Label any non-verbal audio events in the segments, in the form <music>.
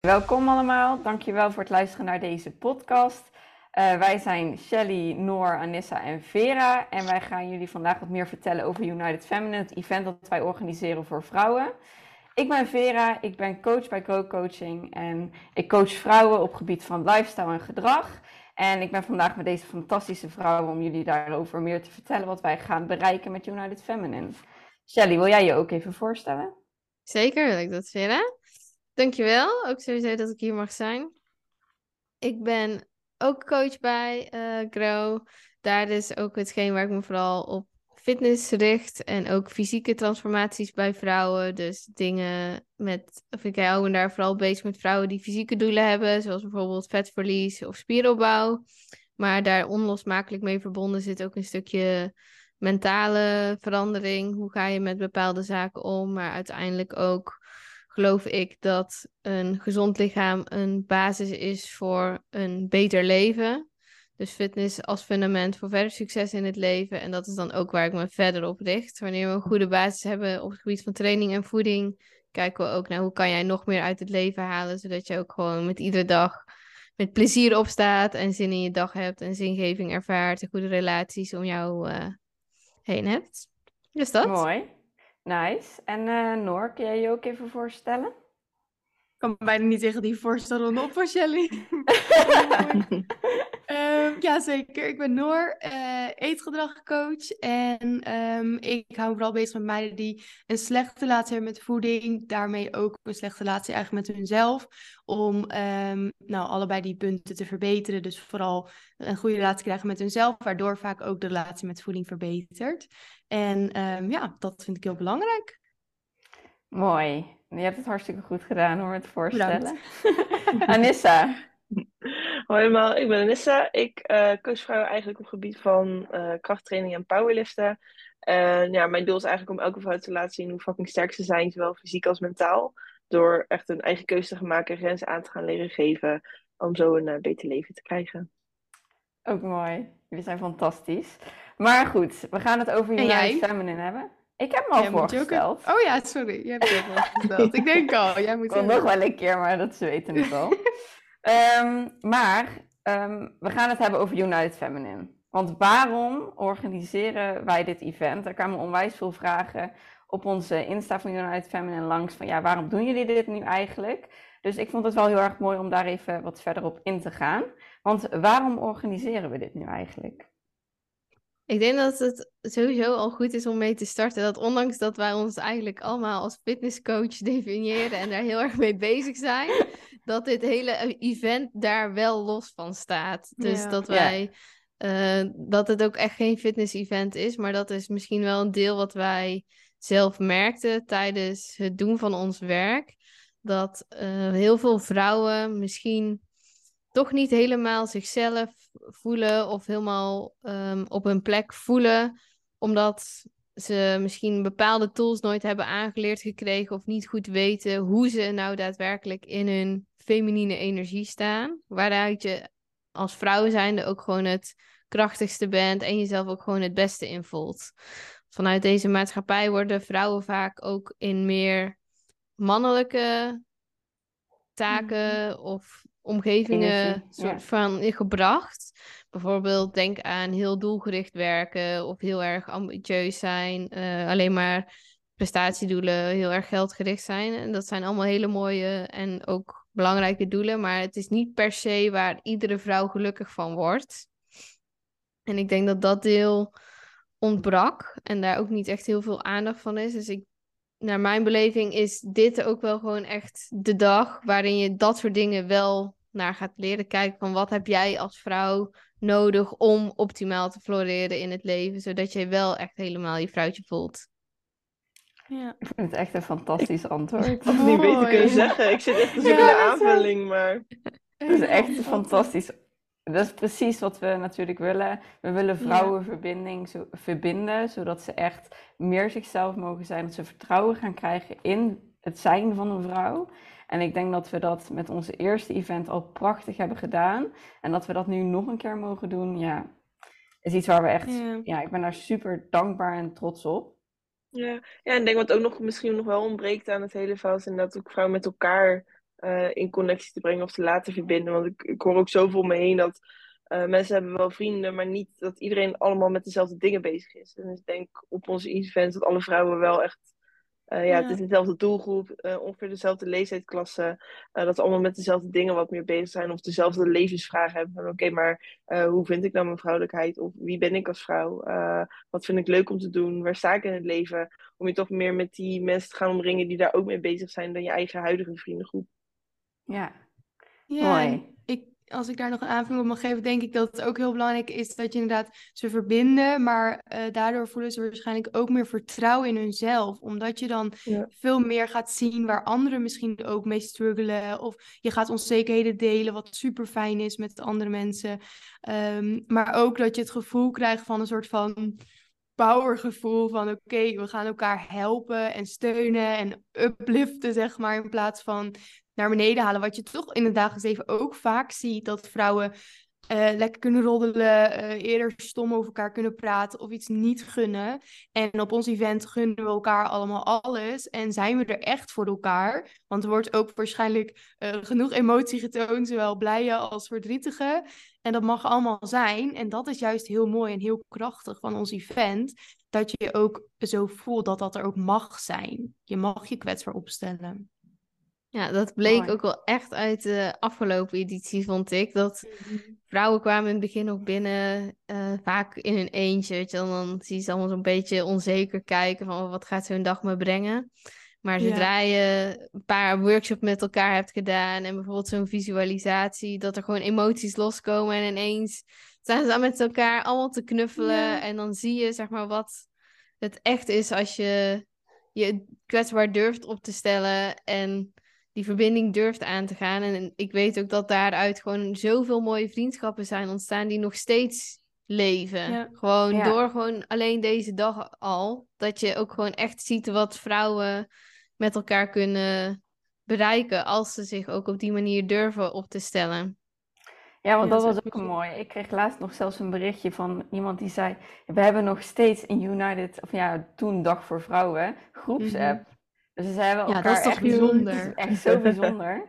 Welkom allemaal, dankjewel voor het luisteren naar deze podcast. Uh, wij zijn Shelly, Noor, Anissa en Vera en wij gaan jullie vandaag wat meer vertellen over United Feminine, het event dat wij organiseren voor vrouwen. Ik ben Vera, ik ben coach bij Grow Coaching en ik coach vrouwen op gebied van lifestyle en gedrag. En ik ben vandaag met deze fantastische vrouwen om jullie daarover meer te vertellen wat wij gaan bereiken met United Feminine. Shelly, wil jij je ook even voorstellen? Zeker wil ik dat, Vera. Dankjewel, ook sowieso dat ik hier mag zijn. Ik ben ook coach bij uh, Grow. Daar is ook hetgeen waar ik me vooral op fitness richt en ook fysieke transformaties bij vrouwen. Dus dingen met, of ik hou daar vooral bezig met vrouwen die fysieke doelen hebben, zoals bijvoorbeeld vetverlies of spieropbouw. Maar daar onlosmakelijk mee verbonden zit ook een stukje mentale verandering. Hoe ga je met bepaalde zaken om? Maar uiteindelijk ook geloof ik dat een gezond lichaam een basis is voor een beter leven. Dus fitness als fundament voor verder succes in het leven. En dat is dan ook waar ik me verder op richt. Wanneer we een goede basis hebben op het gebied van training en voeding, kijken we ook naar hoe kan jij nog meer uit het leven halen, zodat je ook gewoon met iedere dag met plezier opstaat en zin in je dag hebt en zingeving ervaart en goede relaties om jou uh, heen hebt. Dus dat. Mooi. Nice. En uh, Noor, kun jij je ook even voorstellen? Ik kan bijna niet tegen die voorstellen op voor Shelly. um, <laughs> ja, zeker. Ik ben Noor, uh, eetgedragcoach. En um, ik hou me vooral bezig met meiden die een slechte relatie hebben met voeding. Daarmee ook een slechte relatie eigenlijk met hunzelf. Om um, nou, allebei die punten te verbeteren. Dus vooral een goede relatie krijgen met hunzelf. Waardoor vaak ook de relatie met voeding verbetert. En ja, dat vind ik heel belangrijk. Mooi. Je hebt het hartstikke goed gedaan om het voorstellen. <laughs> Anissa. Hoi allemaal, ik ben Anissa. Ik uh, coach vrouwen eigenlijk op het gebied van uh, krachttraining en powerliften. En ja, mijn doel is eigenlijk om elke vrouw te laten zien hoe fucking sterk ze zijn, zowel fysiek als mentaal. Door echt een eigen keuze te gaan maken, grenzen aan te gaan leren geven, om zo een uh, beter leven te krijgen. Ook mooi. Jullie zijn fantastisch. Maar goed, we gaan het over United Feminine hebben. Ik heb hem al voorgesteld. Oh ja, sorry. Je hebt het al voorgesteld. ik denk al, jij moet... <laughs> Ik nog wel een keer, maar dat ze weten het al. um, <laughs> maar um, we gaan het hebben over United Feminine. Want waarom organiseren wij dit event? Er kwamen onwijs veel vragen op onze Insta van United Feminine langs. Van ja, waarom doen jullie dit nu eigenlijk? Dus ik vond het wel heel erg mooi om daar even wat verder op in te gaan. Want waarom organiseren we dit nu eigenlijk? Ik denk dat het sowieso al goed is om mee te starten. Dat ondanks dat wij ons eigenlijk allemaal als fitnesscoach <laughs> definiëren en daar heel erg mee bezig zijn, dat dit hele event daar wel los van staat. Dus dat wij. Uh, dat het ook echt geen fitness-event is, maar dat is misschien wel een deel wat wij zelf merkten tijdens het doen van ons werk. Dat uh, heel veel vrouwen misschien toch niet helemaal zichzelf voelen of helemaal um, op hun plek voelen, omdat ze misschien bepaalde tools nooit hebben aangeleerd gekregen of niet goed weten hoe ze nou daadwerkelijk in hun feminine energie staan. Waaruit je als vrouw zijnde ook gewoon het krachtigste bent en jezelf ook gewoon het beste invoelt. Vanuit deze maatschappij worden vrouwen vaak ook in meer mannelijke taken mhm. of omgevingen soort van gebracht. Bijvoorbeeld denk aan heel doelgericht werken of heel erg ambitieus zijn, uh, alleen maar prestatiedoelen, heel erg geldgericht zijn. En dat zijn allemaal hele mooie en ook belangrijke doelen, maar het is niet per se waar iedere vrouw gelukkig van wordt. En ik denk dat dat deel ontbrak en daar ook niet echt heel veel aandacht van is. Dus ik naar mijn beleving is dit ook wel gewoon echt de dag waarin je dat soort dingen wel naar gaat leren kijken van wat heb jij als vrouw nodig om optimaal te floreren in het leven, zodat je wel echt helemaal je vrouwtje voelt. Ja. Ik vind het echt een fantastisch antwoord. Ik had het niet beter kunnen zeggen. Ik zit echt te zoeken naar aanvulling, maar... Het is echt fantastisch. Dat is precies wat we natuurlijk willen. We willen vrouwenverbinding zo, verbinden, zodat ze echt meer zichzelf mogen zijn. Dat ze vertrouwen gaan krijgen in het zijn van een vrouw. En ik denk dat we dat met onze eerste event al prachtig hebben gedaan. En dat we dat nu nog een keer mogen doen, ja, is iets waar we echt, ja, ik ben daar super dankbaar en trots op. Ja, ja en ik denk wat ook nog misschien nog wel ontbreekt aan het hele verhaal is inderdaad ook vrouwen met elkaar eh, in connectie te brengen of te laten verbinden. Want ik, ik hoor ook zoveel om me heen dat uh, mensen hebben wel vrienden, maar niet dat iedereen allemaal met dezelfde dingen bezig is. En dus ik denk op onze events dat alle vrouwen wel echt uh, ja, ja, het is dezelfde doelgroep, ongeveer dezelfde leeftijdsklasse. Dat ze allemaal met dezelfde dingen wat meer bezig zijn of dezelfde levensvragen hebben. Oké, okay, maar hoe vind ik nou mijn vrouwelijkheid? Of wie ben ik als vrouw? wat vind ik leuk om te doen? Waar sta ik in het leven? Om je toch meer met die mensen te gaan omringen die daar ook mee bezig zijn dan je eigen huidige vriendengroep. Ja, ja mooi. Ik, als ik daar nog een aanvulling op mag geven, denk ik dat het ook heel belangrijk is dat je inderdaad ze verbinden, maar uh, daardoor voelen ze waarschijnlijk ook meer vertrouwen in hunzelf, omdat je dan ja. veel meer gaat zien waar anderen misschien ook mee struggelen, of je gaat onzekerheden delen, wat super fijn is met andere mensen, um, maar ook dat je het gevoel krijgt van een soort van powergevoel van oké, okay, we gaan elkaar helpen en steunen en upliften, zeg maar, in plaats van naar beneden halen. Wat je toch in het dagelijks leven ook vaak ziet, dat vrouwen uh, lekker kunnen roddelen, uh, eerder stom over elkaar kunnen praten of iets niet gunnen. En op ons event gunnen we elkaar allemaal alles en zijn we er echt voor elkaar. Want er wordt ook waarschijnlijk uh, genoeg emotie getoond, zowel blije als verdrietige. En dat mag allemaal zijn. En dat is juist heel mooi en heel krachtig van ons event. Dat je je ook zo voelt dat dat er ook mag zijn. Je mag je kwetsbaar opstellen. Ja, dat bleek Mooi. ook wel echt uit de afgelopen editie, vond ik. Dat vrouwen kwamen in het begin ook binnen, uh, vaak in hun eentje. Weet je, dan zie je ze allemaal zo'n beetje onzeker kijken van oh, wat gaat zo'n dag me brengen. Maar zodra ja. je een paar workshops met elkaar hebt gedaan en bijvoorbeeld zo'n visualisatie, dat er gewoon emoties loskomen en ineens staan ze dan met elkaar allemaal te knuffelen. Ja. En dan zie je zeg maar wat het echt is als je je kwetsbaar durft op te stellen en die verbinding durft aan te gaan. En ik weet ook dat daaruit gewoon zoveel mooie vriendschappen zijn ontstaan die nog steeds leven. Ja. Gewoon ja. door gewoon alleen deze dag al. Dat je ook gewoon echt ziet wat vrouwen met elkaar kunnen bereiken als ze zich ook op die manier durven op te stellen. Ja, want dat was ook mooi. Ik kreeg laatst nog zelfs een berichtje van iemand die zei: We hebben nog steeds in United, of ja, toen Dag voor Vrouwen, groepsapp. Mm dus ze hebben elkaar ja, dat is toch echt, bijzonder. <laughs> echt zo bijzonder.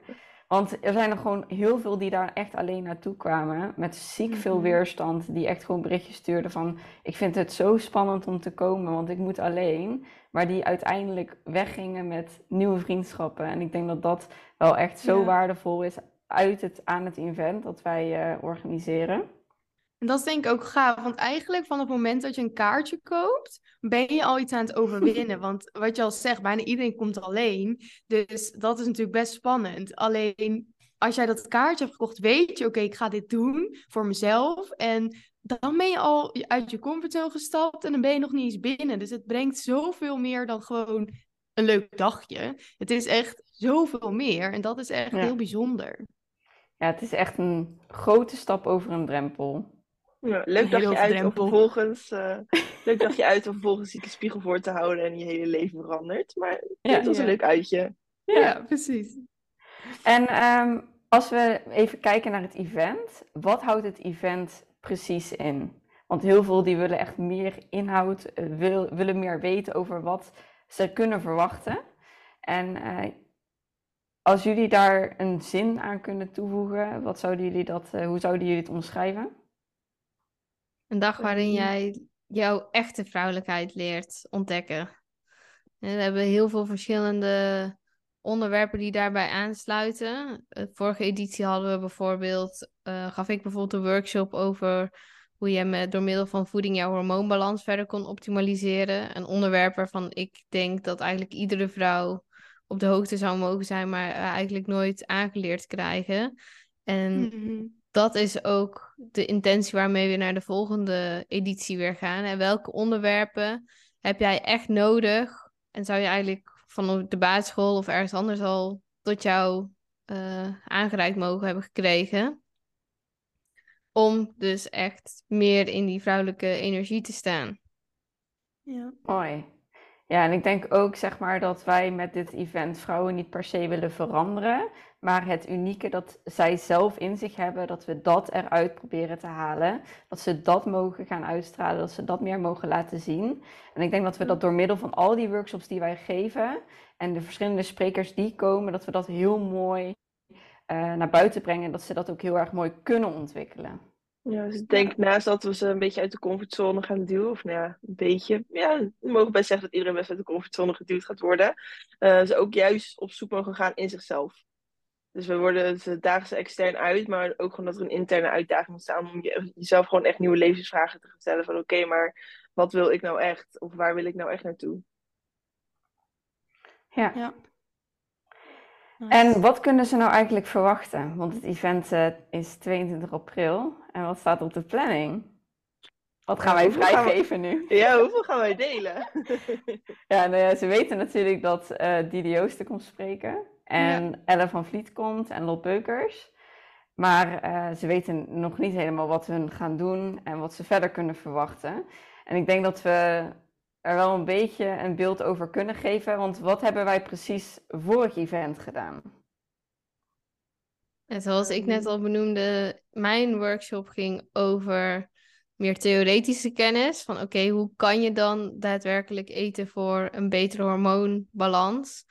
Want er zijn er gewoon heel veel die daar echt alleen naartoe kwamen. Met ziek veel Mhm. weerstand. Die echt gewoon berichtjes stuurden van... Ik vind het zo spannend om te komen, want ik moet alleen. Maar die uiteindelijk weggingen met nieuwe vriendschappen. En ik denk dat dat wel echt zo Ja. waardevol is uit het, aan het event dat wij eh, organiseren. En dat is denk ik ook gaaf, want eigenlijk van het moment dat je een kaartje koopt, ben je al iets aan het overwinnen. <laughs> Want wat je al zegt, bijna iedereen komt alleen. Dus dat is natuurlijk best spannend. Alleen als jij dat kaartje hebt gekocht, weet je, oké, ik ga dit doen voor mezelf. En dan ben je al uit je comfortzone gestapt en dan ben je nog niet eens binnen. Dus het brengt zoveel meer dan gewoon een leuk dagje. Het is echt zoveel meer en dat is echt Ja. heel bijzonder. Ja, het is echt een grote stap over een drempel. Ja, leuk Een dagje hele uit om vervolgens, eh, leuk dagje uit om vervolgens je de spiegel voor te houden en je hele leven verandert. Maar Ja. het was een leuk uitje. Ja, precies. En ehm, als we even kijken naar het event, wat houdt het event precies in? Want heel veel die willen echt meer inhoud, eh, wil, willen meer weten over wat ze kunnen verwachten. En eh, als jullie daar een zin aan kunnen toevoegen, wat zouden jullie dat, eh, hoe zouden jullie het omschrijven? Een dag waarin jij jouw echte vrouwelijkheid leert ontdekken. En we hebben heel veel verschillende onderwerpen die daarbij aansluiten. De vorige editie hadden we bijvoorbeeld, eh, gaf ik bijvoorbeeld een workshop over hoe je met, door middel van voeding jouw hormoonbalans verder kon optimaliseren. Een onderwerp waarvan ik denk dat eigenlijk iedere vrouw op de hoogte zou mogen zijn, maar eh, eigenlijk nooit aangeleerd krijgen. En Mhm. Dat is ook de intentie waarmee we naar de volgende editie weer gaan. En welke onderwerpen heb jij echt nodig? En zou je eigenlijk van de basisschool of ergens anders al tot jou eh, aangereikt mogen hebben gekregen? Om dus echt meer in die vrouwelijke energie te staan. Ja. Mooi. Ja, en ik denk ook zeg maar dat wij met dit event vrouwen niet per se willen veranderen, maar het unieke dat zij zelf in zich hebben, dat we dat eruit proberen te halen, dat ze dat mogen gaan uitstralen, dat ze dat meer mogen laten zien. En ik denk dat we dat door middel van al die workshops die wij geven En de verschillende sprekers die komen, dat we dat heel mooi uh, naar buiten brengen. Dat ze dat ook heel erg mooi kunnen ontwikkelen. Ja, dus ik denk naast dat we ze een beetje uit de comfortzone gaan duwen, of nou ja, een beetje, ja, we mogen best zeggen dat iedereen best uit de comfortzone geduwd gaat worden, uh, ze ook juist op zoek mogen gaan in zichzelf. Dus we worden, ze dagen ze extern uit, maar ook gewoon dat er een interne uitdaging moet staan om je, jezelf gewoon echt nieuwe levensvragen te gaan stellen van oké, maar wat wil ik nou echt? Of waar wil ik nou echt naartoe? Ja. ja. En wat kunnen ze nou eigenlijk verwachten? Want het event uh, is 22 april. En wat staat op de planning? Wat gaan wij vrijgeven nu? Ja, hoeveel gaan wij delen? <laughs> ja, nou ja, ze weten natuurlijk dat uh, Didi Joosten komt spreken. En ja. Elle van Vliet komt en Lot Beukers. Maar uh, ze weten nog niet helemaal wat hun gaan doen en wat ze verder kunnen verwachten. En ik denk dat we er wel een beetje een beeld over kunnen geven. Want wat hebben wij precies vorig event gedaan? En zoals ik net al benoemde, mijn workshop ging over meer theoretische kennis. Van oké, hoe kan je dan daadwerkelijk eten voor een betere hormoonbalans?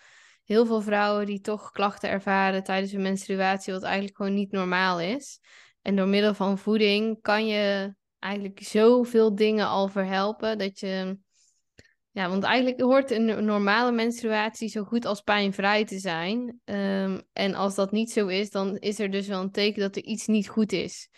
Heel veel vrouwen die toch klachten ervaren tijdens hun menstruatie, wat eigenlijk gewoon niet normaal is. En door middel van voeding kan je eigenlijk zoveel dingen al verhelpen dat je ja, want eigenlijk hoort een normale menstruatie zo goed als pijnvrij te zijn. Ehm, en als dat niet zo is, dan is er dus wel een teken dat er iets niet goed is.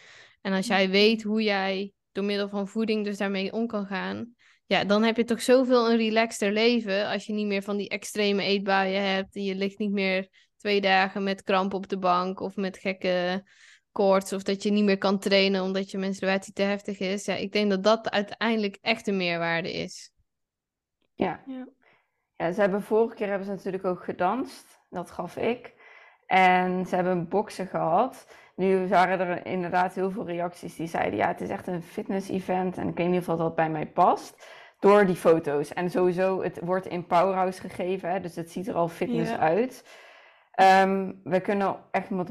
En als jij weet hoe jij door middel van voeding dus daarmee om kan gaan, ja, dan heb je toch zoveel een relaxter leven als je niet meer van die extreme eetbuien hebt. En je ligt niet meer twee dagen met kramp op de bank of met gekke koorts of dat je niet meer kan trainen omdat je menstruatie te heftig is. Ja, ik denk dat dat uiteindelijk echt een meerwaarde is. Ja. ja. ja. ze hebben vorige keer hebben ze natuurlijk ook gedanst. Dat gaf ik. En ze hebben boksen gehad. Nu waren er inderdaad heel veel reacties die zeiden: ja, het is echt een fitness-event. En ik weet niet of dat bij mij past. Door die foto's. En sowieso, het wordt in Powerhouse gegeven. Hè, dus het ziet er al fitness uit. Um, we kunnen echt met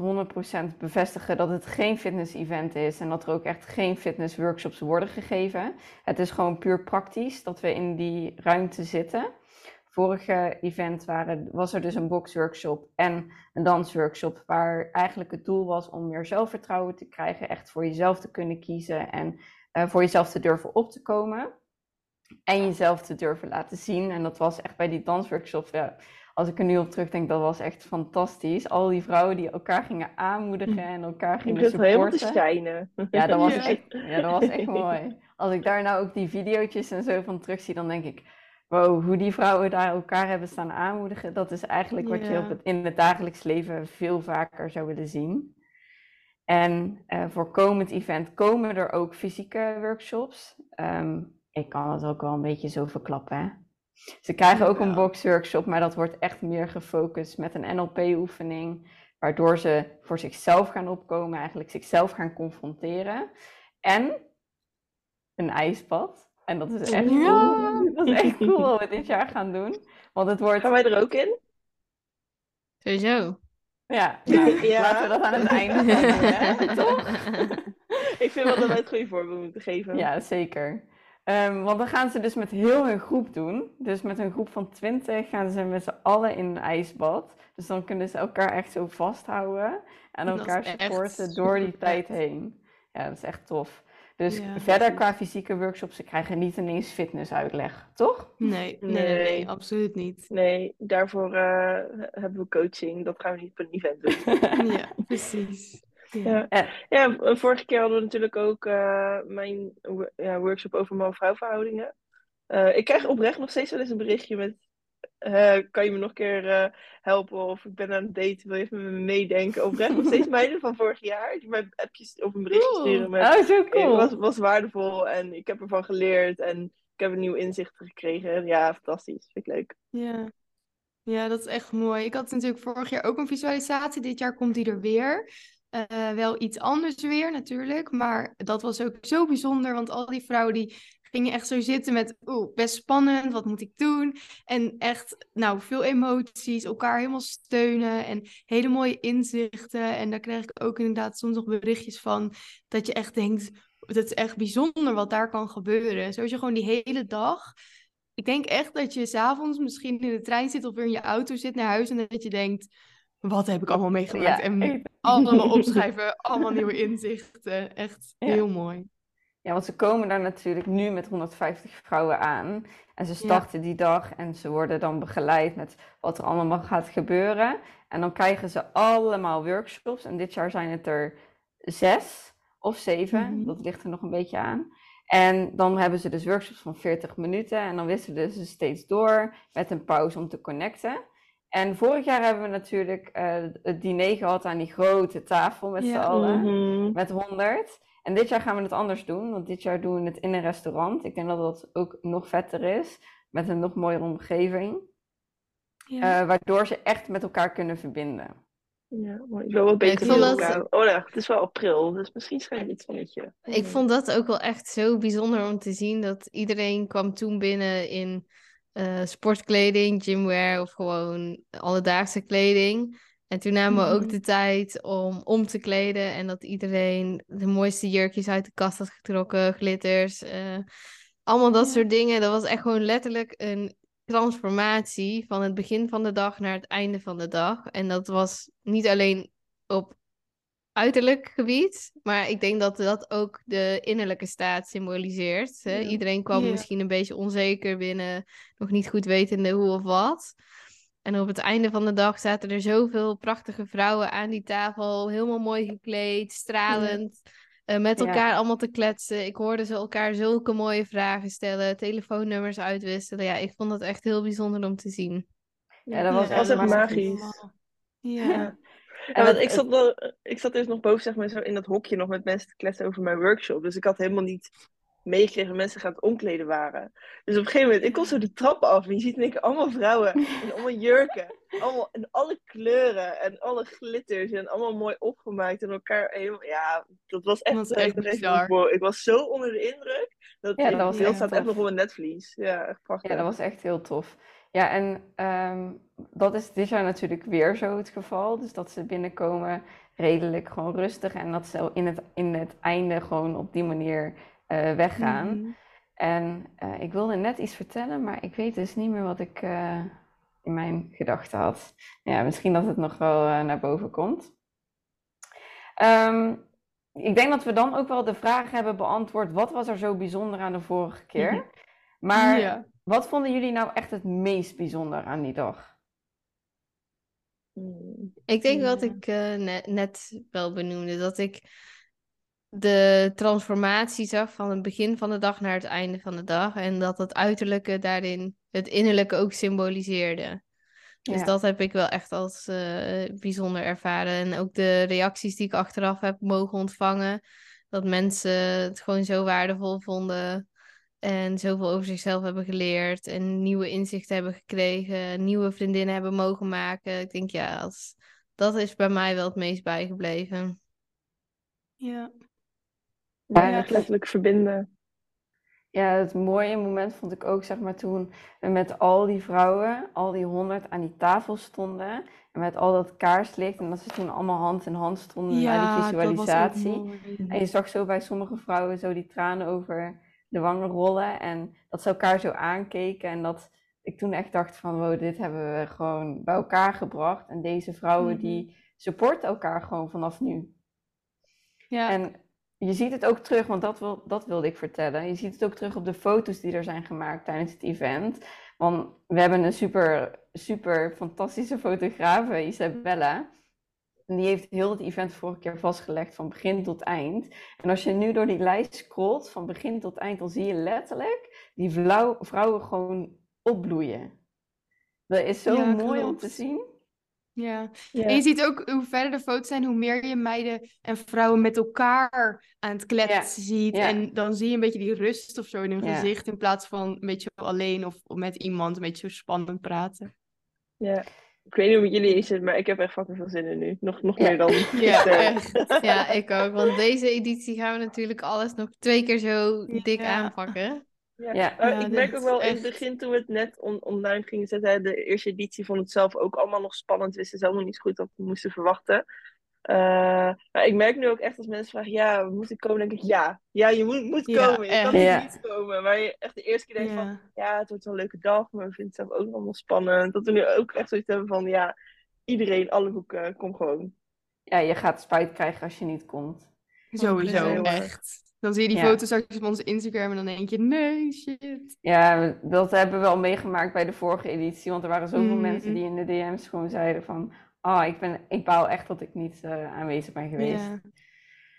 100% bevestigen dat het geen fitness-event is en dat er ook echt geen fitness-workshops worden gegeven. Het is gewoon puur praktisch dat we in die ruimte zitten. Vorige event waren, was er dus een boxworkshop en een dansworkshop, waar eigenlijk het doel was om meer zelfvertrouwen te krijgen, echt voor jezelf te kunnen kiezen en uh, voor jezelf te durven op te komen. En jezelf te durven laten zien. En dat was echt bij die dansworkshop. Ja, als ik er nu op terugdenk, dat was echt fantastisch. Al die vrouwen die elkaar gingen aanmoedigen en elkaar gingen supporten. helemaal te schijnen. Ja, dat was, <laughs> Echt, ja, dat was echt mooi. Als ik daar nou ook die video's en zo van terugzie, dan denk ik... Wow, hoe die vrouwen daar elkaar hebben staan aanmoedigen, dat is eigenlijk wat je op het, in het dagelijks leven veel vaker zou willen zien. En uh, voor komend event komen er ook fysieke workshops. Um, ik kan het ook wel een beetje zo verklappen. Hè? Ze krijgen ook een boxworkshop, maar dat wordt echt meer gefocust met een NLP-oefening, waardoor ze voor zichzelf gaan opkomen, eigenlijk zichzelf gaan confronteren. En een ijsbad. En dat is echt cool. Dat is echt cool <laughs> wat we dit jaar gaan doen. Want het wordt... Gaan wij er ook in? Sowieso. Ja, nou, ja. <laughs> laten we dat aan het einde doen, hè? <laughs> toch? Ik vind wel dat wij het goede voorbeeld moeten geven. Ja, zeker. Um, want dan gaan ze dus met heel hun groep doen. Dus met een groep van 20 gaan ze met z'n allen in een ijsbad. Dus dan kunnen ze elkaar echt zo vasthouden en elkaar supporten door die tijd heen. Ja, dat is echt tof. Dus verder qua fysieke workshops, ze krijgen niet ineens fitnessuitleg, toch? Nee, nee, nee, absoluut niet. Nee, daarvoor uh, hebben we coaching. Dat gaan we niet op een event doen. <laughs> ja, precies. Ja. ja, vorige keer hadden we natuurlijk ook uh, mijn ja, workshop over man-vrouw verhoudingen. Uh, ik krijg oprecht nog steeds wel eens een berichtje met... Uh, kan je me nog een keer helpen? Of ik ben aan het daten, wil je even met me meedenken? Oprecht nog steeds meiden van vorig jaar. Die mij appjes of een berichtje sturen met... Oh, zo cool. Het was, was waardevol en ik heb ervan geleerd. En ik heb een nieuw inzicht gekregen. Ja, fantastisch. Vind ik leuk. Ja. Ja, dat is echt mooi. Ik had natuurlijk vorig jaar ook een visualisatie. Dit jaar komt die er weer. Uh, wel iets anders weer natuurlijk, maar dat was ook zo bijzonder, want al die vrouwen die gingen echt zo zitten met, oeh, best spannend, wat moet ik doen? En echt, nou, veel emoties, elkaar helemaal steunen en hele mooie inzichten. En daar kreeg ik ook inderdaad soms nog berichtjes van, dat je echt denkt, dat is echt bijzonder wat daar kan gebeuren. Zoals je gewoon die hele dag ik denk echt dat je s'avonds misschien in de trein zit of in je auto zit naar huis en dat je denkt, wat heb ik allemaal meegemaakt? Ja, en allemaal opschrijven, allemaal nieuwe inzichten. Echt Ja. heel mooi. Ja, want ze komen daar natuurlijk nu met 150 vrouwen aan. En ze starten die dag en ze worden dan begeleid met wat er allemaal gaat gebeuren. En dan krijgen ze allemaal workshops. En dit jaar zijn het er zes of zeven. Mhm. Dat ligt er nog een beetje aan. En dan hebben ze dus workshops van 40 minuten. En dan wisselen ze steeds door met een pauze om te connecten. En vorig jaar hebben we natuurlijk eh, het diner gehad aan die grote tafel met Ja. z'n allen Mhm. met 100. En dit jaar gaan we het anders doen, want dit jaar doen we het in een restaurant. Ik denk dat dat ook nog vetter is, met een nog mooiere omgeving, Ja. eh, waardoor ze echt met elkaar kunnen verbinden. Ja, maar ik wil wel beter met dat- elkaar. Oh nee, het is wel april, dus misschien schijnt het zonnetje. Ik vond dat ook wel echt zo bijzonder om te zien dat iedereen kwam toen binnen in eh, sportkleding, gymwear of gewoon alledaagse kleding. En toen namen we ook Mhm. de tijd om om te kleden en dat iedereen de mooiste jurkjes uit de kast had getrokken, glitters, eh, allemaal dat soort dingen. Dat was echt gewoon letterlijk een transformatie van het begin van de dag naar het einde van de dag. En dat was niet alleen op uiterlijk gebied, maar ik denk dat dat ook de innerlijke staat symboliseert. Hè? Ja. Iedereen kwam Ja. misschien een beetje onzeker binnen, nog niet goed wetende hoe of wat. En op het einde van de dag zaten er zoveel prachtige vrouwen aan die tafel, helemaal mooi gekleed, stralend, eh, met Ja. elkaar allemaal te kletsen. Ik hoorde ze elkaar zulke mooie vragen stellen, telefoonnummers uitwisselen. Ja, ik vond het echt heel bijzonder om te zien. Ja, dat was Ja, echt dat was magisch. magisch. Ja. Ja. En Ja, want ik zat, wel, ik zat dus nog boven zeg maar, zo in dat hokje nog met mensen te kletsen over mijn workshop. Dus ik had helemaal niet meegekregen mensen gaan het omkleden waren. Dus op een gegeven moment, ik kom zo de trap af en je ziet in één keer allemaal vrouwen in allemaal jurken. Allemaal in alle kleuren en alle glitters en allemaal mooi opgemaakt en elkaar helemaal... Ja, dat was echt... Dat echt wow, ik was zo onder de indruk. Dat Ja, dat was echt staat tof. echt nog op een netvlies. Ja, echt prachtig. Ja, dat was echt heel tof. Ja, en ehm, dat is dit jaar natuurlijk weer zo het geval. Dus dat ze binnenkomen redelijk gewoon rustig en dat ze in het, in het einde gewoon op die manier eh, weggaan. Mhm. En eh, ik wilde net iets vertellen, maar ik weet dus niet meer wat ik eh, in mijn gedachten had. Ja, misschien dat het nog wel naar boven komt. Ehm, ik denk dat we dan ook wel de vraag hebben beantwoord: wat was er zo bijzonder aan de vorige keer? Maar Ja. wat vonden jullie nou echt het meest bijzonder aan die dag? Mm. Ik denk wat ik net, net wel benoemde, dat ik de transformatie zag van het begin van de dag naar het einde van de dag. En dat het uiterlijke daarin het innerlijke ook symboliseerde. Dus Ja. dat heb ik wel echt als eh, bijzonder ervaren. En ook de reacties die ik achteraf heb mogen ontvangen. Dat mensen het gewoon zo waardevol vonden. En zoveel over zichzelf hebben geleerd. En nieuwe inzichten hebben gekregen. Nieuwe vriendinnen hebben mogen maken. Ik denk ja, als, dat is bij mij wel het meest bijgebleven. Ja. Ja, Ja. letterlijk verbinden. Ja, het mooie moment vond ik ook, zeg maar, toen we met al die vrouwen, al die honderd aan die tafel stonden. En met al dat kaarslicht. En dat ze toen allemaal hand in hand stonden naar die Ja, was ook visualisatie. En je zag zo bij sommige vrouwen zo die tranen over de wangen rollen. En dat ze elkaar zo aankeken. En dat ik toen echt dacht van, wow, dit hebben we gewoon bij elkaar gebracht. En deze vrouwen Mhm. die supporten elkaar gewoon vanaf nu. Ja. En je ziet het ook terug, want dat, wil, dat wilde ik vertellen. Je ziet het ook terug op de foto's die er zijn gemaakt tijdens het event. Want we hebben een super, super fantastische fotograaf, Isabella. En die heeft heel het event vorige keer vastgelegd van begin tot eind. En als je nu door die lijst scrolt van begin tot eind, dan zie je letterlijk die vrouw- vrouwen gewoon opbloeien. Dat is zo Ja, mooi om te zien. Ja. Ja. En je ziet ook hoe verder de foto's zijn, hoe meer je meiden en vrouwen met elkaar aan het kletsen ziet. ja. En dan zie je een beetje die rust of zo in hun gezicht, in plaats van een beetje alleen of met iemand een beetje zo spannend praten. Ja. Ik weet niet hoe jullie is, maar ik heb echt fucking veel zin in nu. Nog, nog meer dan <laughs> Ja, echt. Ja, ik ook. Want deze editie gaan we natuurlijk alles nog twee keer zo dik aanpakken. Ja. Ja. Ik merk ook wel in het begin toen we het net on- online gingen zetten, de eerste editie vond het zelf ook allemaal nog spannend. Wisten ze helemaal niet zo goed wat we moesten verwachten. Eh, maar ik merk nu ook echt als mensen vragen, ja, we moeten komen, denk ik, ja. Ja, je moet, moet Ja, komen. Je kan. Ja. niet komen. Maar je echt de eerste keer denkt van, Ja. het wordt wel een leuke dag, maar we vinden het zelf ook nog allemaal spannend. Dat we nu ook echt zoiets hebben van, ja, iedereen, alle boeken, kom gewoon. Ja, je gaat spijt krijgen als je niet komt. Sowieso, echt. Dan zie je die Ja. foto's straks op onze Instagram en dan denk je, nee, shit. Ja, dat hebben we al meegemaakt bij de vorige editie. Want er waren zoveel Mhm. mensen die in de DM's gewoon zeiden van... Oh, ik, ben, ik baal echt dat ik niet eh, aanwezig ben geweest. Ja.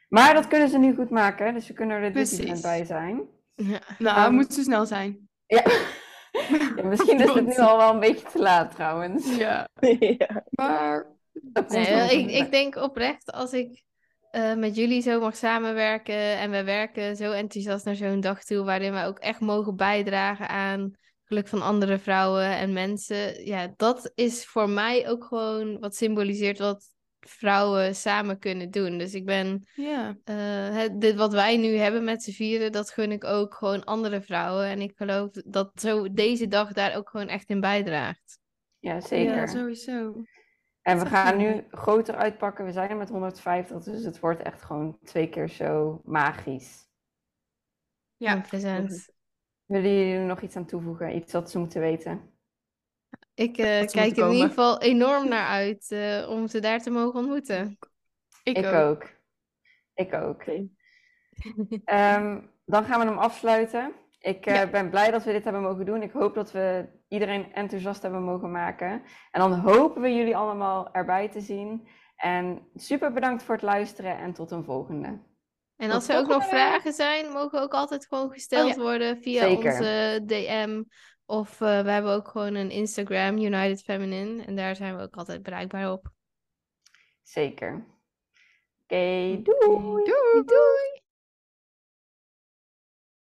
Maar dat kunnen ze nu goed maken. Dus ze kunnen er dit event bij zijn. Ja. Nou, het moet zo snel zijn. Ja. <laughs> Ja, misschien is het nu al wel een beetje te laat trouwens. Ja, <laughs> ja. maar... Nee, ik, ik denk oprecht, als ik eh, met jullie zo mag samenwerken en we werken zo enthousiast naar zo'n dag toe, waarin we ook echt mogen bijdragen aan geluk van andere vrouwen en mensen. Ja, dat is voor mij ook gewoon wat symboliseert wat vrouwen samen kunnen doen. Dus ik ben, Ja, eh, het, dit wat wij nu hebben met z'n vieren, dat gun ik ook gewoon andere vrouwen. En ik geloof dat zo deze dag daar ook gewoon echt in bijdraagt. Ja, zeker. ja sowieso. En we gaan nu groter uitpakken. We zijn er met 150, dus het wordt echt gewoon twee keer zo magisch. Ja, 100%. Willen jullie er nog iets aan toevoegen? Iets wat ze moeten weten? Ik eh, ze kijk er in ieder geval enorm naar uit eh, om ze daar te mogen ontmoeten. ik, Ik ook. ook. Ik ook. Oké. <laughs> <laughs> Ehm, dan gaan we hem afsluiten. Ik eh, Ja. ben blij dat we dit hebben mogen doen. Ik hoop dat we iedereen enthousiast hebben mogen maken. En dan hopen we jullie allemaal erbij te zien. En super bedankt voor het luisteren en tot een volgende. En Tot als er ook nog week. vragen zijn, mogen ook altijd gewoon gesteld ja. worden via Zeker. onze DM. Of eh, we hebben ook gewoon een Instagram, United Feminine. En daar zijn we ook altijd bereikbaar op. Zeker. Oké, doei! Doei! doei.